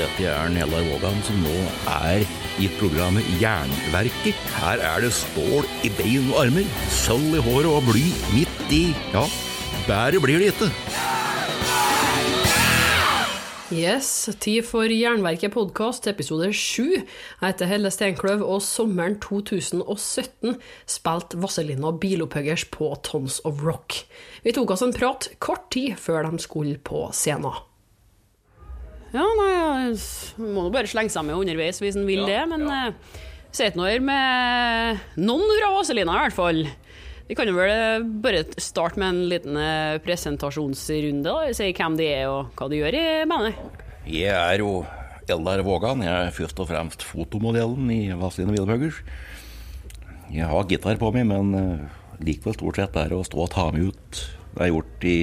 dette er Nellar Vågan som nå er i programmet Jernverket. Her er det stål i bein og armer, sølv i håret og bly midt i. Ja, bedre blir det ikke. Yes, tid for Jernverket podkast, episode sju. Jeg heter Helle Steinkløv, og sommeren 2017 spilte Vazelina Bilopphuggers på Tons of Rock. Vi tok oss en prat kort tid før de skulle på scenen. Ja, nei, jeg må nå bare slenge seg med underveis hvis en vil det, men ja. uh, sitter nå her med noen fra Vazelina i hvert fall. Vi kan jo vel eh, bare starte med en liten eh, presentasjonsrunde. da, Si hvem de er og hva de gjør i bandet. Jeg er jo Eldar Vågan. Jeg er først og fremst fotomodellen i Vazelina Wheelbuggers. Jeg har gitar på meg, men likevel stort sett er å stå og ta meg ut. Det har jeg gjort de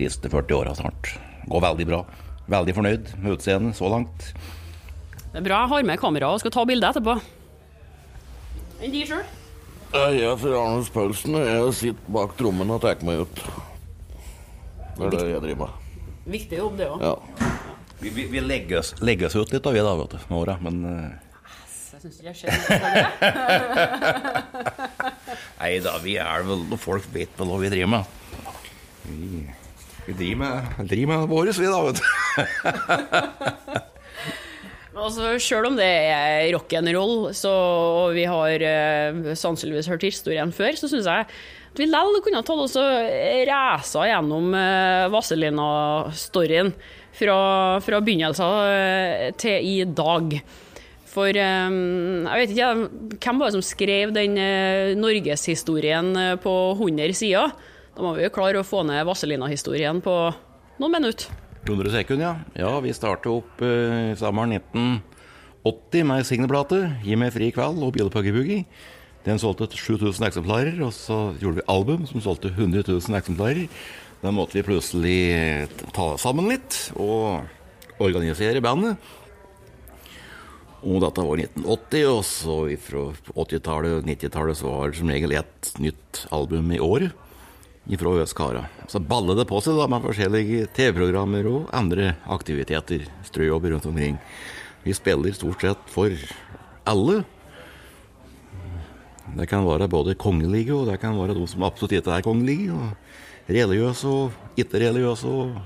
siste 40 åra snart. Går veldig bra. Veldig fornøyd med utseendet så langt. Det er bra jeg har med kamera og skal ta bilde etterpå. Enn de sjøl? Jeg er fra Arnulf Paulsen, og jeg sitter bak trommen og tar meg ut. Det er det jeg driver med. Viktig jobb, det òg. Ja. Vi, vi, vi legger, oss, legger, oss, ut litt, da, vi da, vet du, med åra, men uh... Jeg syns ikke jeg ser det. Nei da, vi er vel Folk vet vel hva vi driver med. Vi, vi driver med, driver med vårt, vi da, vet du. Altså, Sjøl om det er rock'n'roll, og vi har uh, sannsynligvis hørt historien før, så syns jeg at vi likevel kunne tatt oss og reise gjennom uh, Vazelina-storyen fra, fra begynnelsen uh, til i dag. For um, jeg vet ikke, hvem var det som skrev den uh, norgeshistorien på 100 sider? Da må vi jo klare å få ned Vazelina-historien på noen minutter. 100 sekunder, ja. Ja, vi startet opp uh, sommeren 1980 med signeplate, 'Gi meg fri kveld' og 'Bilpuggy Den solgte 7000 eksemplarer, og så gjorde vi album som solgte 100 000 eksemplarer. Da måtte vi plutselig ta sammen litt og organisere bandet. Og dette var 1980, og så fra 80-tallet og 90-tallet så var det som regel ett nytt album i året fra Øskara. Så baller det på seg da med forskjellige TV-programmer og andre aktiviteter. Strøjobber rundt omkring. Vi spiller stort sett for alle. Det kan være både kongelige, og det kan være de som absolutt ikke er kongelige. og Religiøse og ikke-religiøse. og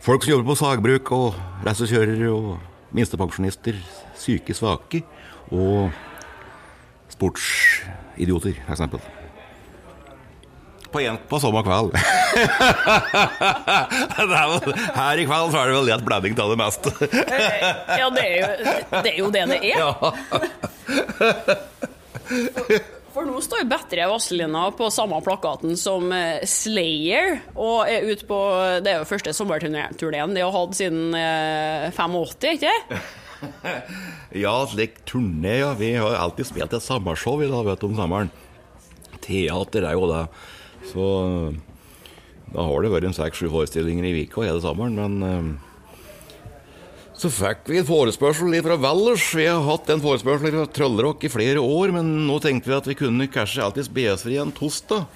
Folk som jobber på sagbruk, og racerkjørere og minstepensjonister. Syke, svake og sportsidioter, f.eks på, en, på samme kveld. her i kveld så er det vel lett blanding av det meste. ja, det er, jo, det er jo det det er. For nå står Battery Vazelina på samme plakaten som eh, Slayer, og er ute på Det er jo første sommerturneen de har hatt siden 85, ikke ikke Ja, slik turné, ja. Vi har alltid spilt et sommershow i dag, vet du, om sommeren. Teater er jo det. Så da har det vært en seks-sju forestillinger i Vika hele sommeren. Men eh, så fikk vi en forespørsel fra Valdres. Vi har hatt en forespørsel fra Trollrock i flere år, men nå tenkte vi at vi kunne kanskje alltids be oss fri en torsdag.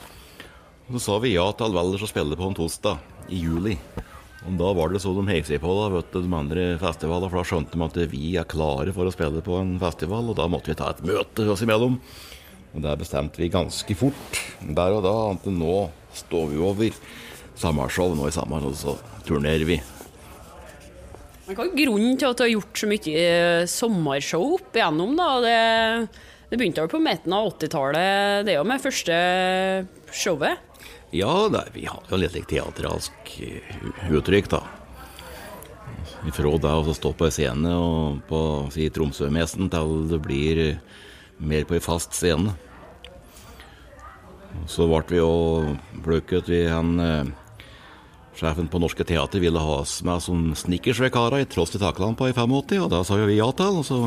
Så sa vi ja til Valdres å spille på en torsdag i juli. Og Da var det så de heiv seg på da, vet du, de andre festivalene, for da skjønte de at vi er klare for å spille på en festival, og da måtte vi ta et møte oss imellom. Og det bestemte vi ganske fort der og da at nå står vi over Samarshow nå i sommer, og så turnerer vi. Men Hva er grunnen til at du har gjort så mye eh, sommershow opp igjennom? da? Det, det begynte vel på midten av 80-tallet, det òg, med første showet? Ja, det, vi har jo litt teatralsk eh, uttrykk, da. Fra det å stå på en scene og på si, Tromsø-messen til det blir mer på en fast scene. Så ble vi jo plukket vi han eh, Sjefen på Norske Teater ville ha oss med som snickersvikarer i Tross til taklampa i 85, og da sa jo vi ja til. Og så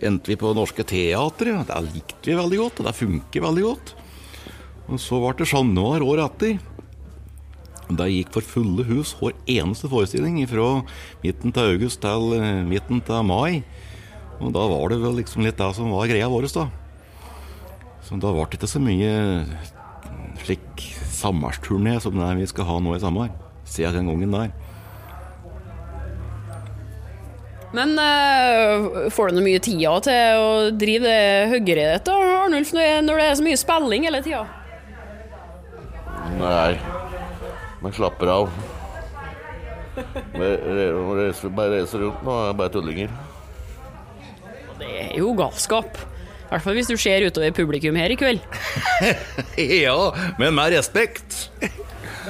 endte vi på Norske Teatret. Det likte vi veldig godt, og det funker veldig godt. Og så ble det januar året etter. Det gikk for fulle hus hver eneste forestilling fra midten til august til eh, midten til mai. Og da var det vel liksom litt det som var greia vår, da. Så da ble det ikke så mye slik sommersturné som det vi skal ha nå i sommer. Siden den gangen der. Men øh, får du noe mye tida til å drive det høyere ditt, Arnulf, når det- er så mye spilling hele tida? Nei, men slapper av. Reiser, bare reiser rundt nå, er bare tullinger. Det er jo galskap. I hvert fall hvis du ser utover publikum her i kveld. Ja, men med respekt.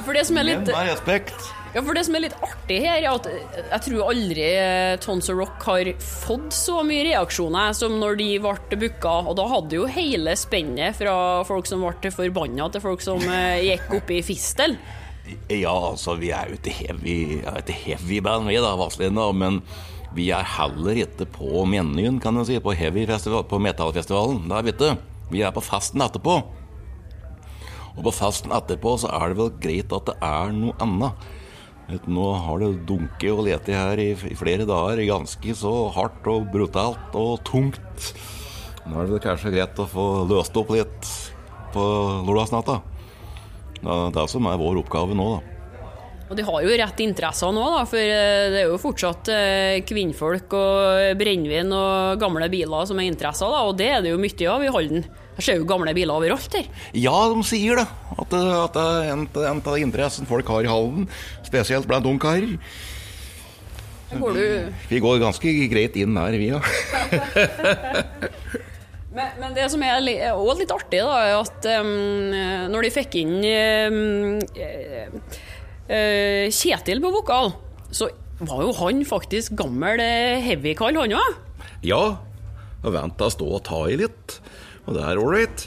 For det som er litt, med respekt. ja, for det som er litt artig her, er at jeg tror aldri eh, Tons of Rock har fått så mye reaksjoner som når de ble booka. Og da hadde jo hele spennet fra folk som ble forbanna, til folk som eh, gikk opp i fistel. Ja, altså, vi er jo et heavy, et heavy band, vi da, Vazelina, men vi er heller ikke på menyen, kan du si, på heavy festival, på metallfestivalen. Er vi ikke. Vi er på festen etterpå. Og på festen etterpå så er det vel greit at det er noe annet. Vet, Nå har det dunket og leti her i, i flere dager, ganske så hardt og brutalt og tungt. Nå er det vel kanskje greit å få løst opp litt på lørdagsnatta. Det er det som er vår oppgave nå, da. Og de har jo rett interesser nå, da, for eh, det er jo fortsatt eh, kvinnfolk og brennevin og gamle biler som er interesser, da, og det er det jo mye av i Halden. Jeg ser jo gamle biler overalt her. Ja, de sier det. At at det er en, en av interessene folk har i Halden. Spesielt blant ungkarer. Går du... Vi går ganske greit inn der, vi, ja. Men, men det som er er litt artig, da, er at um, når de fikk inn eh, Kjetil på vokal, så var jo han faktisk gammel eh, heavy-kall, han òg. Ja, og vent å stå og ta i litt. Og det er ålreit.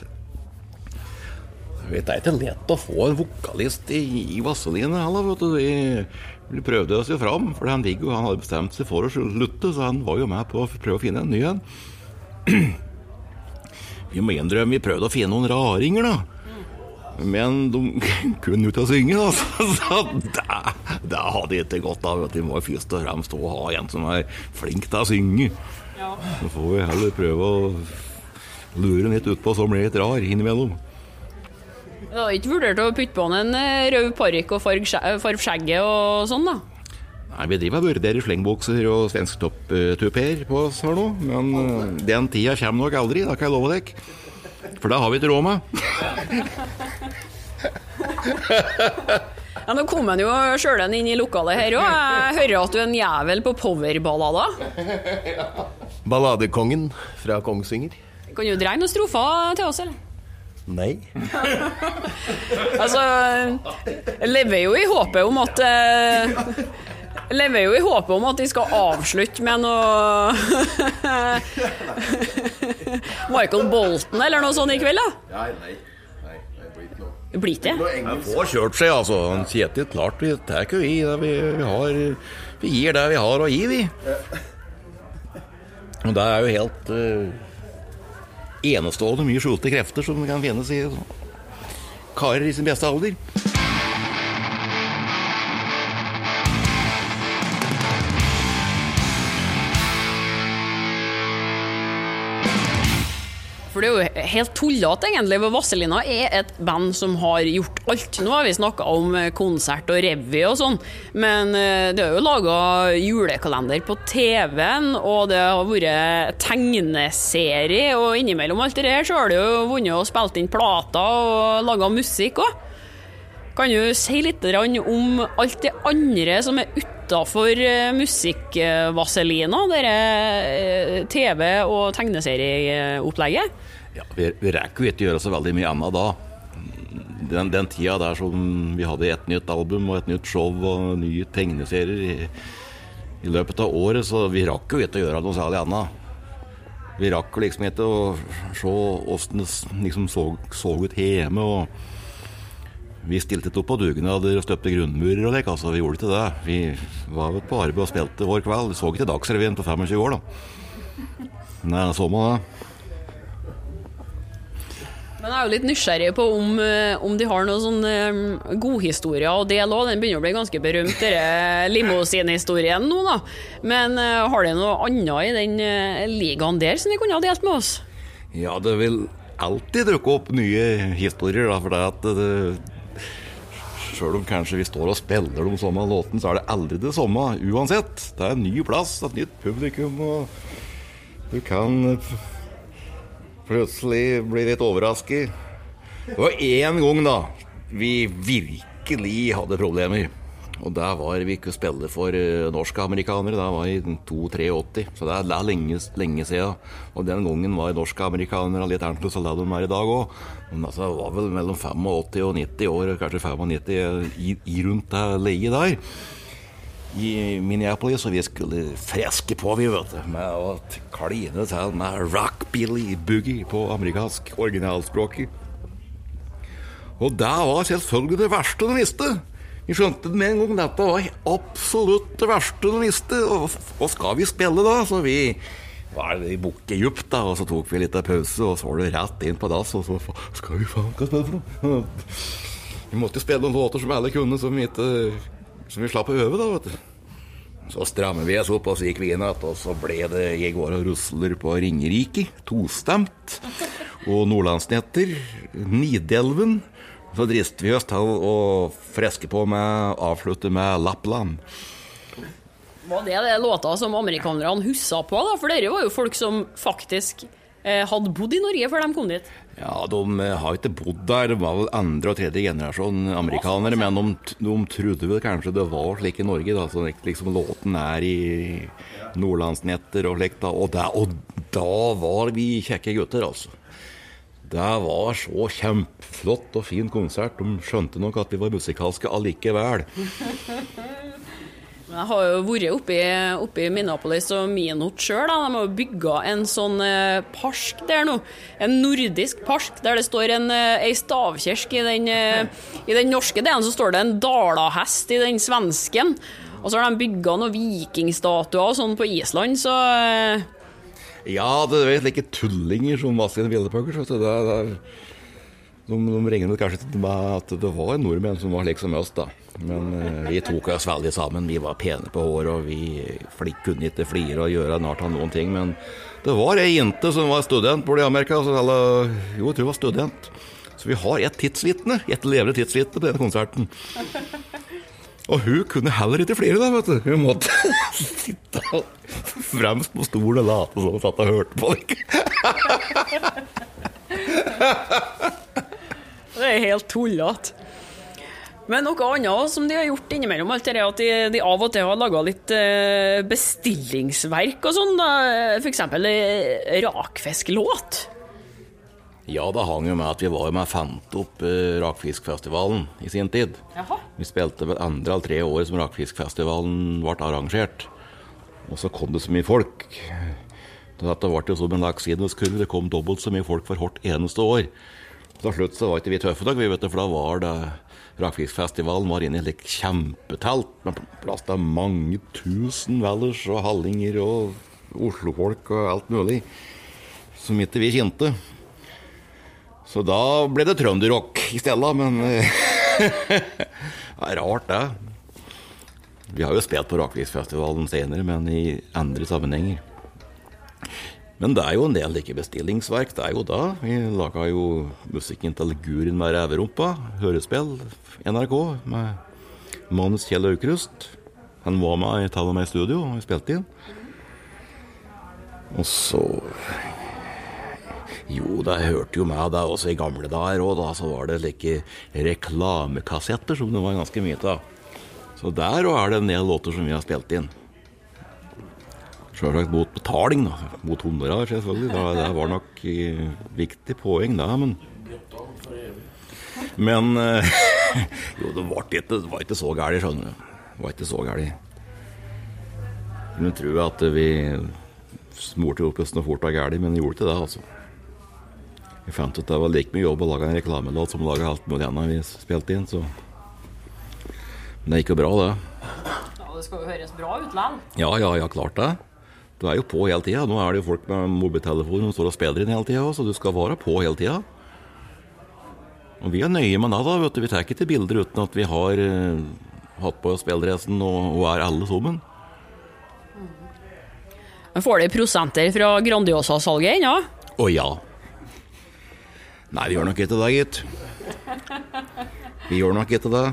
Det er ikke lett å få en vokalist i, i Vazelina heller, vet du. Vi prøvde oss jo fram, for han Viggo han hadde bestemt seg for å slutte, så han var jo med på å prøve å finne en ny en. Vi må innrømme vi prøvde å finne noen raringer, da. Men de kunne jo ikke synge, da. Så, så det, det hadde ikke gått av. vet du. Må først og fremst ha en som er flink til å synge. Så får vi heller prøve å lure den litt utpå, så blir det litt rar innimellom. Du har ikke vurdert å putte på en eh, rød parykk og farge skjegget og sånn, da? Nei, Vi driver og vurderer slengbukser og svensktopptuper på oss her nå, men eh, den tida kommer nok aldri, det kan jeg love dere. For det har vi ikke råd med. Ja, Nå kom han jo sjøl inn i lokalet her òg. Jeg hører at du er en jævel på powerballader. Balladekongen fra Kongsvinger. Kan du dreie noen strofer til oss, eller? Nei. Altså, jeg lever jo i håpet om at eh, lever jo i håpet om at de skal avslutte med noe Michael Bolton eller noe sånt i kveld, da. Nei, nei. Nei, det. Han får kjørt seg, altså. Kjetil, klart vi tar ikke vi. Vi, har, vi gir det vi har å gi, vi. Og det er jo helt uh, enestående mye skjulte krefter som kan finnes i karer i sin beste alder. For det er jo helt tullete, egentlig. For Vazelina er et band som har gjort alt. Nå har vi snakka om eh, konsert og revy og sånn, men eh, det er jo laga julekalender på TV-en, og det har vært tegneserie, og innimellom alt det her så har det jo vunnet og spilt inn plater og laga musikk òg. Kan du si litt om alt det andre som er utafor musikkvaselina, Dette TV- og tegneserieopplegget? Ja, vi, vi rekker jo ikke gjøre så veldig mye annet da. Den, den tida der som vi hadde et nytt album og et nytt show og nye tegneserier i, i løpet av året, så vi rakk jo ikke å gjøre noe særlig annet. Vi rakk liksom ikke å se åssen det liksom så, så ut hjemme. og vi stilte opp på dugnader og støpte grunnmurer og lek, altså. Vi gjorde ikke det. Vi var på arbeid og spilte hver kveld. Vi så ikke Dagsrevyen på 25 år, da. Nei, så må det. Men jeg er jo litt nysgjerrig på om, eh, om de har noen sånne eh, godhistorier å dele òg. Den begynner å bli ganske berømt, denne limousinhistorien nå, da. Men eh, har de noe annet i den ligaen der som de kunne ha delt med oss? Ja, det vil alltid dukke opp nye historier, da, for det at det, Sjøl om kanskje vi står og spiller de samme låtene, så er det aldri det samme uansett. Det er en ny plass, et nytt publikum, og du kan plutselig bli litt overrasket. Det var én gang, da, vi virkelig hadde problemer. Og der var vi ikke spille for uh, norske-amerikanere. Det var i 82-83, så det er, lenge, lenge siden. Og den gangen var norske-amerikanere litt annerledes enn det de er i dag òg. Men altså, det var vel mellom 85 og 90 år, kanskje 95 i, i rundt det leiet der. I Minneapolis, og vi skulle freske på, vi, vet du, med å kline til med rock-billy boogie på amerikansk originalspråket. Og det var selvfølgelig det verste de visste. Vi skjønte med en gang dette var absolutt det verste du visste. Og, og skal vi spille da? Så vi var i bukket djupt, da. Og så tok vi litt av pause, og så var det rett inn på dass. Og så skal vi faen ikke spille for noe? Vi måtte jo spille noen låter som alle kunne, som vi, ikke, som vi slapp å øve, da, vet du. Så strammer vi oss opp, og så gikk vi inn igjen. Og så ble det 'Jeg går og rusler på Ringerike', tostemt. Og Nordlandsnetter, Nidelven. Så drister vi oss til å freske på med avslutte med Lappland. Var det det låta som amerikanerne hussa på, da? For dere var jo folk som faktisk eh, hadde bodd i Norge før de kom dit. Ja, de eh, har ikke bodd der. De var vel andre og tredje generasjon amerikanere. Men de, de trodde vel kanskje det var slik i Norge, da. Så liksom låten er i nordlandsnetter og slikt. Og, da- og da var vi kjekke gutter, altså. Det var så kjempeflott og fin konsert. De skjønte nok at vi var musikalske allikevel. Jeg har jo vært oppe i, Minneapolis og Minot sjøl. De har bygga en sånn eh, park der nå. En nordisk park der det står en, eh, ei stavkirke. I den, eh, I den norske delen så står det en dalahest i den svensken. Og så har de bygga noen vikingstatuer og sånn på Island, så eh, Ja, det er slike tullinger som vet. Det, det, de, de regnet kanskje til med at det var nordmenn som var slik som oss, da. Men eh, vi tok oss veldig sammen. Vi var pene på håret, og vi flik, kunne ikke flire og gjøre nært av noen ting. Men det var ei jente som var student borte i Amerika. Så eller, jo, jeg tror hun var student. Så vi har et tidsvitne, et levende tidsvitne på denne konserten. Og hun kunne heller ikke flire, da, vet du. Hun måtte sitte fremst på stolen og late som hun satt og hørte på. Det er helt tullete. Men noe annet som de har gjort innimellom alt det er at de, de av og til har laga litt eh, bestillingsverk og sånn. F.eks. For eksempel eh, rakfisklåt. Ja, det hang jo med at vi var med og fant opp eh, Rakfiskfestivalen i sin tid. Jaha. Vi spilte vel andre eller tre året som Rakfiskfestivalen ble arrangert. Og så kom det så mye folk. Dette ble jo som en laksideskurve. Det kom dobbelt så mye folk for hvert eneste år. Til slutt så var ikke vi tøffe nok, for da var det Rakfiskfestivalen var inne i et kjempetelt med plass til mange tusen vellers og hallinger og oslofolk og alt mulig som ikke vi kjente. Så da ble det trønderrock i stedet, men det er rart, det. Vi har jo spilt på Rakvisfestivalen senere, men i andre sammenhenger. Men det er jo en del like bestillingsverk. Det er jo da. Vi laga jo musikken til Gurin med reverumpa, hørespill, NRK, med manus Kjell Aukrust. Han var med til og med i studio og vi spilte inn. Og så Jo, det hørte jo meg, det også i gamle dager òg, da. Så var det like reklamekassetter som det var ganske mye av. Så der òg er det en del låter som vi har spilt inn. Sjølsagt mot betaling, da. Mot honorar, selvfølgelig. Da, det var nok eh, viktig poeng, det. Men Men eh, Jo, det var ikke, det var ikke så gærent, skjønner du. Det var ikke så gærent. Kunne jeg at vi smurte opp oss fort og gærent, men gjorde ikke det, altså. Vi fant ut det var like mye jobb å lage en reklamelåt som å lage alt mulig annet vi spilte inn, så Men det gikk jo bra, det. Ja, det skal jo høres bra ut likevel. Ja, ja, ja, klart det. Du er jo på hele tida. Nå er det jo folk med mobiltelefon som står og spiller inn hele tida, så du skal være på hele tida. Og vi er nøye med det, da. vet du. Vi tar ikke til bilder uten at vi har uh, hatt på oss spilledressen og, og er alle sammen. Men Får de prosenter fra Grandiosa-salget ennå? Å ja. Nei, vi gjør nok ikke det, gitt. Vi gjør nok ikke det.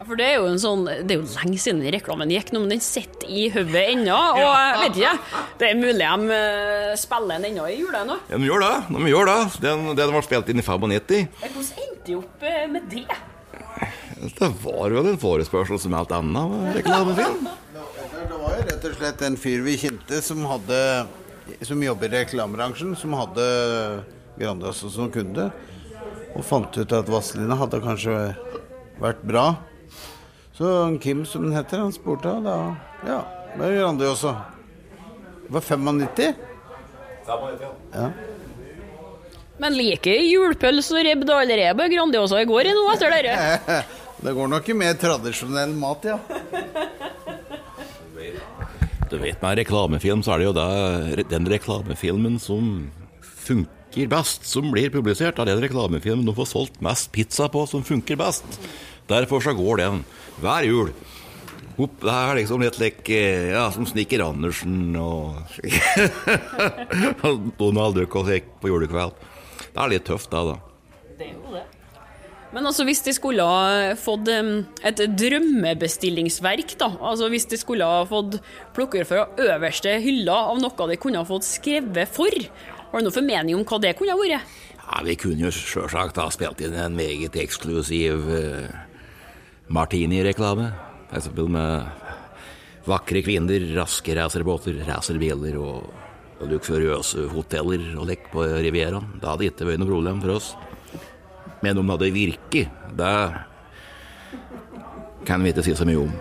For det er jo en sånn Det er jo lenge siden reklamen gikk nå, men den sitter i hodet ennå. Og jeg vet ikke, det er mulig de eh, spiller den ennå i jula ennå. Ja, de gjør det. De gjør det. Den, den var spilt inn i 95. Hvordan endte de opp eh, med det? Det var vel en forespørsel som alt annet med reklamefilm. Det var jo rett og slett en fyr vi kjente som hadde Som jobber i reklamebransjen, som hadde Grandiosa som kunde. Og fant ut at Vazelina hadde kanskje vært bra. Så Kim, som den heter, han spurte, og da Ja, det er Grandiosa. Det var 95? Ja. Men liker julepølse og ribb da, er det bare Grandiosa i går i nå etter dere? Det går nok i mer tradisjonell mat, ja. Du vet, med reklamefilm så er det jo da den reklamefilmen som funker best, som blir publisert. Er den reklamefilmen du får solgt mest pizza på, som funker best. Derfor så går den hver jul. Det er liksom litt like, ja, som Snikker Andersen og Donald Duck og slik på julekveld. Det er litt tøft, da. Det er jo det. Men altså, hvis de skulle ha fått et drømmebestillingsverk, da, altså hvis de skulle ha fått plukker fra øverste hylla av noe de kunne ha fått skrevet for, har du noen formening om hva det kunne ha vært? Ja, Vi kunne jo sjølsagt ha spilt inn en meget eksklusiv uh, Martini-reklame. Eksempel med vakre kvinner, raske racerbåter, racerbiler og, og luksuriøse hoteller og lekk på Rivieraen. Da hadde ikke vært noe problem for oss. Men om det hadde virket, det kan vi ikke si så mye om.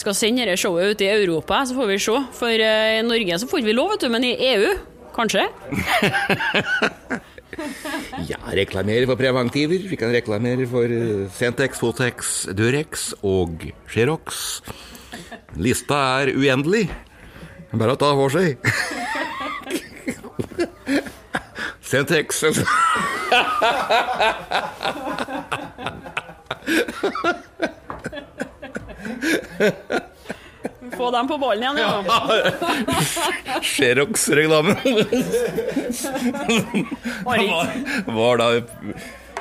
Skal sende dette showet ut i Europa, så får vi se. For eh, i Norge så får vi lov, vet du, men i EU, kanskje? Ja, reklamere for preventiver. Vi kan reklamere for Sentex, Fotex, Durex og Xerox. Lista er uendelig. Bare å ta for seg. Sentex Centex Få dem på ballen igjen, ja. Xerox-reklame. var, var da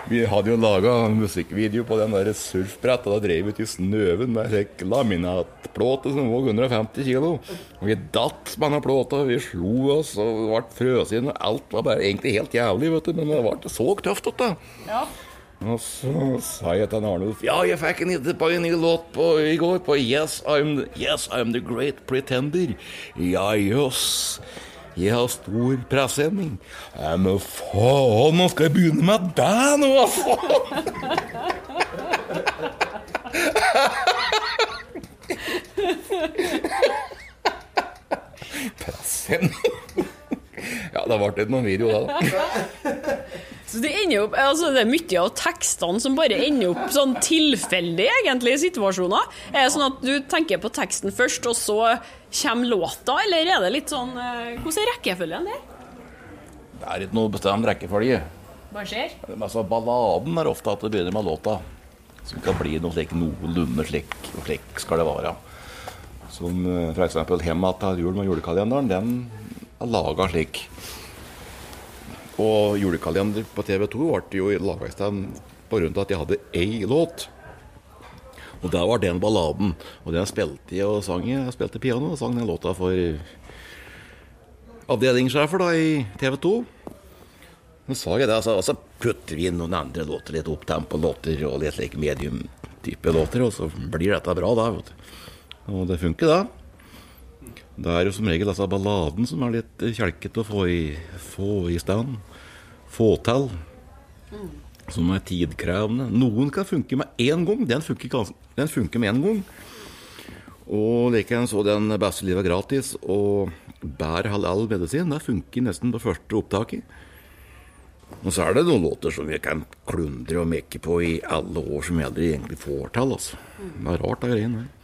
Vi hadde jo laga musikkvideo på den der surfbrettet. Da drev vi til Snøven med slik som våg 150 kilo. Og vi datt med den plåta, vi slo oss og ble frøs inn. Og alt var bare egentlig helt jævlig, vet du. Men det ble så tøft, vet du. ja. Og så sa jeg til Arnulf Ja, jeg fikk en idé på en ny låt på, i går på Yes I'm, yes, I'm the Great Pretender. Ja, jøss. Jeg har stor presenning. Ja, men faen, nå skal jeg begynne med deg nå, altså! presenning Ja, det ble ikke noen video da. da. Så det, ender opp, altså det er mye av tekstene som bare ender opp sånn tilfeldig, egentlig, i situasjoner. Er det sånn at du tenker på teksten først, og så kommer låta, eller er det litt sånn eh, Hvordan er rekkefølgen der? Det er ikke noe bestemt rekkefølge. Bare skjer? Altså, balladen er ofte at det begynner med låta. Som kan bli noe slik noenlunde slik, og slik skal det være. Som f.eks. 'Hjem att jul' med julekalenderen. Den er laga slik. Og julekalender på TV 2 ble jo laga i stand av at jeg hadde ei låt. Og der var den balladen. Og den spilte jeg og sang. Jeg spilte piano og sang den låta for avdelingssjefer da i TV 2. Så sa jeg det, altså, og så putter vi inn noen andre låter, litt opptempo-låter og litt like medium-type låter, og så blir dette bra da. Og det funker, da. Det er jo som regel altså balladen som er litt kjelkete å få i, få i stand. Få til. Som er tidkrevende. Noen kan funke med én gang. Den funker, den funker med én gang. Og likeens så den beste livet gratis og bær halal medisin. Det funker nesten på første opptaket. Og så er det noen låter som vi kan klundre og mekke på i alle år som vi aldri egentlig får til. Altså. Det er rart, det greiene der.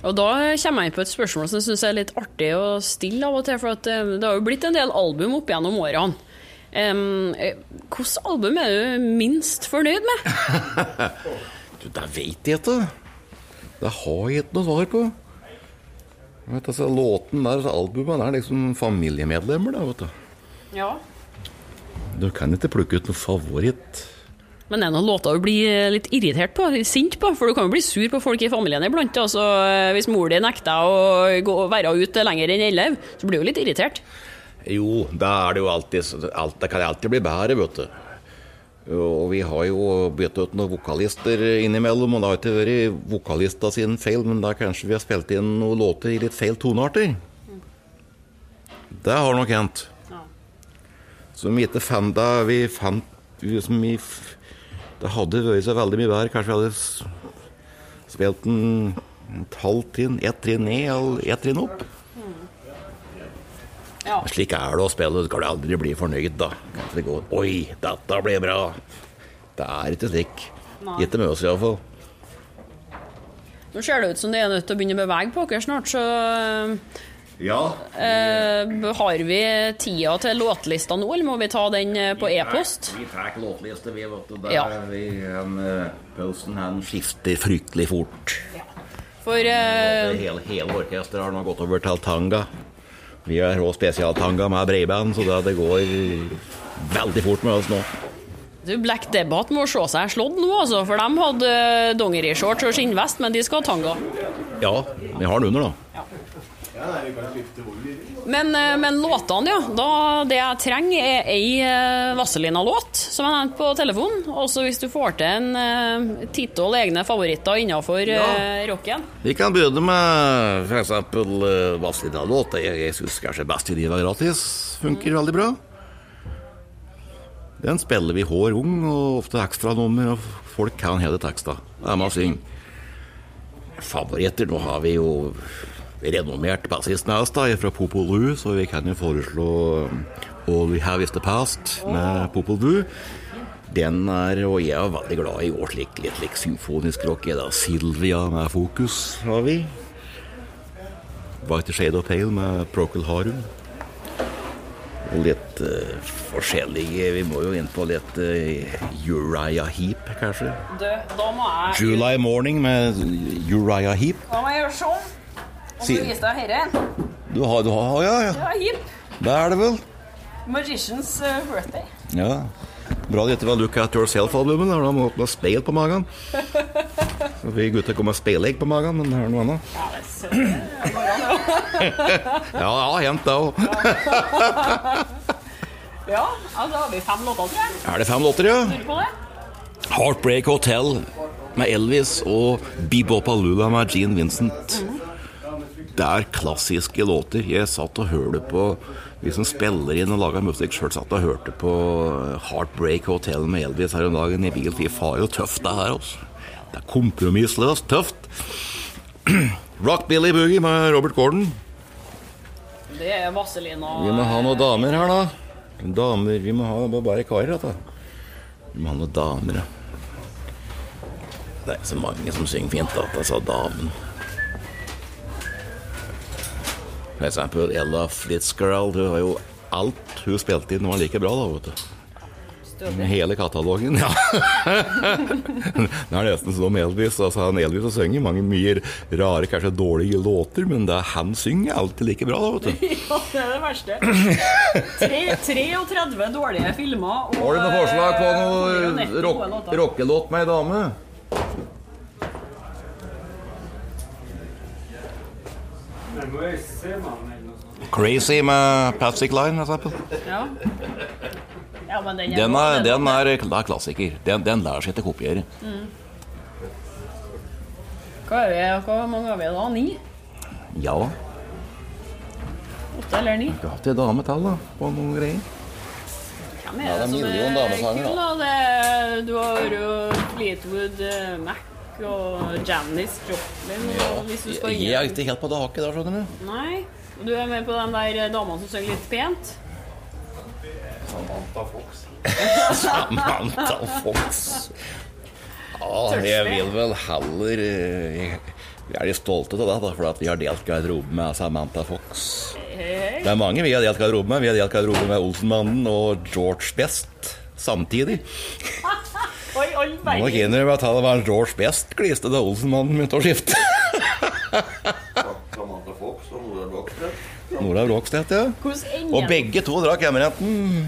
Og da kommer jeg inn på et spørsmål som jeg syns er litt artig å stille av og til, for at eh, det har jo blitt en del album opp gjennom årene. Um, Hvilket album er du minst fornøyd med? Du, det veit jeg ikke. Det har jeg ikke noe svar på. Vet altså, låten der, altså, albumet, er liksom familiemedlemmer, da, vet du. Ja. Du kan ikke plukke ut noen favoritt. Men det er noen låter du blir litt irritert på, sint på, for du kan jo bli sur på folk i familien iblant. Altså, hvis mor di nekter å gå, være ute lenger enn 11, så blir du litt irritert. Jo, da er det jo alltid alt, Det kan alltid bli bedre, vet du. Og vi har jo byttet ut noen vokalister innimellom, og det har ikke vært vokalista sin feil, men da kanskje vi har spilt inn noen låter i litt feil tonearter. Det har nok hendt. Ja. Som vi ikke fant da Vi fant Som vi, Det hadde vært så veldig mye bedre. Kanskje vi hadde spilt en et halvt trinn, ett trinn ned eller ett trinn opp. Ja. Slik er det å spille. Du skal aldri bli fornøyd, da. Det går Oi, dette blir bra. Det er ikke slik. Ikke med oss, iallfall. Nå ser det ut som det er nødt til å begynne å bevege på dere snart, så Ja. eh, har vi tida til låtlista nå, eller må vi ta den eh, på e-post? Vi tar låtliste, vi, vet du. Ja. vi en, eh, Pølsen han skifter fryktelig fort. For eh, Hele, hele orkesteret har nå gått over til tanga. Vi har òg spesialtanga med breiband, så det, det går veldig fort med oss nå. du, Black debatt må se seg slått nå, altså, for de hadde dongerishorts og skinnvest, men de skal ha tanga. Ja, vi har den under, da. Men, eh, men låtene, ja. Da, det jeg trenger, er ei eh, Vazelina-låt, som jeg nevnte på telefonen. Også hvis du får til en uh, titall egne favoritter innafor uh, rocken. Vi kan begynne med f.eks. Uh, Vazelina-låt. Jeg, jeg syns kanskje Best i livet er gratis funker veldig bra. Den spiller vi hår ung, og ofte ekstranummer, og folk kan hele teksta. Det er med å synge. Favoritter Nå har vi jo renommert bassist med oss, da, fra Popol Vuh, så vi kan jo foreslå um, All We Have Is The Past med Popol Vuh. Den er, og jeg er veldig glad i år slik, litt like symfonisk rock. Er da Silvia med Fokus har vi. White Shade of Pale med Procol Harum. Og litt uh, forskjellige Vi må jo inn på litt uh, Uriah Heap, kanskje. Du, da må jeg July Morning med Uriah Heap. Da må jeg gjøre sånn. Dette. Du har, du har Ja, ja. Ja, hipp. Det er det vel. Magician's eh, birthday. Ja. Bra det heter Look At Yourself-albumet. Da må du ha speil på magen. Så vi gutter kommer med speilegg på magen, men det er noe annet. Ja, det er an, ja. Ja, ja, hendt det òg. Ja, altså har vi fem låter, tror jeg. Er det fem låter, ja? Heartbreak Hotel med Elvis og Bebopalula med Gene Vincent. Det er klassiske låter. Jeg satt og hørte på Vi som spiller inn og lager musikk sjøl, satt og hørte på Heartbreak Hotel med Elvis her om dagen i bil. Fy faen, så tøft det her, altså. Det er kompromissløst tøft. Rock Billy Boogie med Robert Gordon. Det er Vazelina. Vi må ha noen damer her, da. Damer Vi må ha bare karer, dette. Vi må ha noen damer, ja. Det er ikke så mange som synger fint, da. Sa damen. Eksempel Ella Fitzgerald. Hun har jo alt hun spilte inn, var like bra, da, vet du. Med hele katalogen, ja. det er nesten som Elvis. Altså, han Elvis har synger mange mye rare, kanskje dårlige låter, men det han synger, er alltid like bra, da, vet du. Ja, det er det verste. Tre, 33 dårlige filmer. Og, Har du noe forslag på eh, noe 190 rock, rockelåt med ei dame? Crazy med Patsy Cline, for eksempel. Ja. ja, men den er, Den er, den er, er klassiker. Den, den lærer seg ikke kopiere. Hva er vi, hva mange har vi da? Ni? Ja, Åtte eller ni? Vi har hatt ei dame til, da, på noen greier. Hvem Ja, det er som er kul, da? Det, du har jo Fleetwood eh, Mac og Janis Joplin. Og hvis du skal Jeg er ikke helt på det hakket der, skjønner du. Nei. Og du er med på den der dama som synger litt pent? Samantha Fox. Samantha Fox. Ja, jeg vil vel heller eh, Vi er litt stolte av det, for at vi har delt garderobe med Samantha Fox. Det er mange vi har delt garderobe med. Vi har delt garderobe med Olsenmannen og George Best samtidig. Oi, all Må nok innrømme at det var George Best gliste da Olsenmannen begynte å skifte. Nora Bråkstedt, ja. Og begge to drakk hjemmeretten.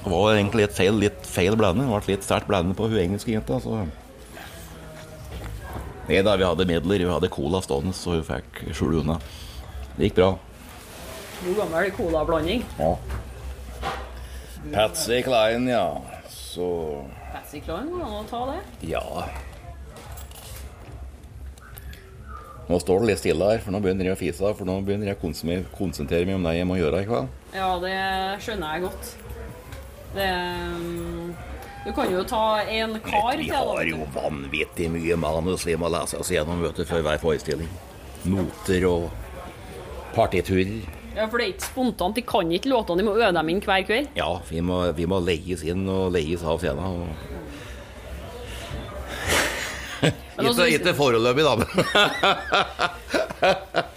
Det var egentlig litt feil, litt feil blanding. Ble litt sterkt blanding på hun engelske jenta. Så. Nei da, vi hadde midler. Vi hadde cola stående, så hun fikk skjul unna. Det gikk bra. God gammel colablanding. Ja. Patsy Klein, ja. Så Patsy Klein, må det ta det? ja. Nå står det litt stille her, for nå begynner jeg å fise. For nå begynner jeg å konsentrere meg om det jeg må gjøre i kveld. Ja, det skjønner jeg godt. Det um, Du kan jo ta en kar til. Vi har jo vanvittig mye manus vi må lese oss gjennom vet du, før hver forestilling. Noter og partiturer. Ja, for det er ikke spontant. De kan ikke låtene, de må øve dem inn hver kveld. Ja, vi må, vi må leies inn og leies av scenen. Og... Altså, ikke, ikke foreløpig, da.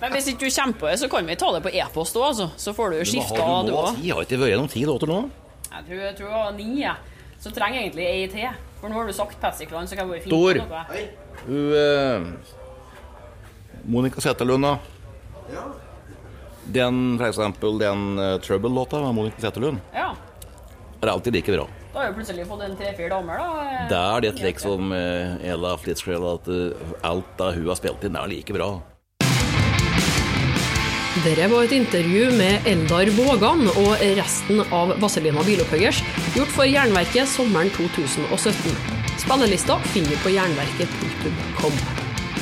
men- hvis ikke du kommer på det, så kan vi ta det på e-post òg, altså. Så får du skifta, har du òg. ti? Har ikke vært gjennom ti låter nå? Jeg tror, jeg tror det var ni, jeg. Så trenger jeg egentlig ei til. For nå har du sagt Klein, så kan jeg bare finne Tor. på noe. Hun eh, Monica Sæterlund, da. Den, for eksempel, den uh, Trouble-låta med Monica Zetterlund Ja. er alltid like bra. Da har jo plutselig fått en tre-fire damer, da. Det er det liksom uh, Ella Flitzscrell at uh, alt da hun har spilt inn, er like bra. Dette var et intervju med Eldar Vågan og resten av Vazelina Bilopphøggers, gjort for Jernverket sommeren 2017. Spillelista finner du på jernverket.com.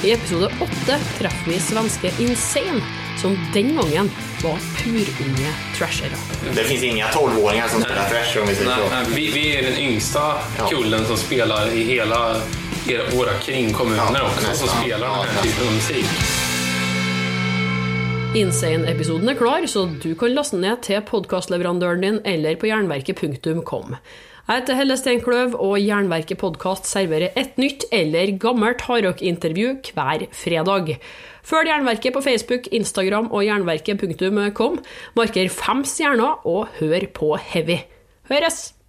I episode åtte treffer vi svenske Insane, som den gangen var purunge trashere. Det fins ingen 12-åringar som spiller trash? om vi så. nej, vi, vi er den yngste kullen som spiller i hele era, våre kringkommuner Ja, också, som spiller spelar den Ja, här typen av musik. Insane-episoden er klar, så du kan laste ned til podkastleverandøren din eller på jernverket.com. Jeg heter Helle Steinkløv, og Jernverket podkast serverer et nytt eller gammelt hardrock-intervju hver fredag. Følg Jernverket på Facebook, Instagram og jernverket.com. Marker fem stjerner og hør på Heavy. Høres!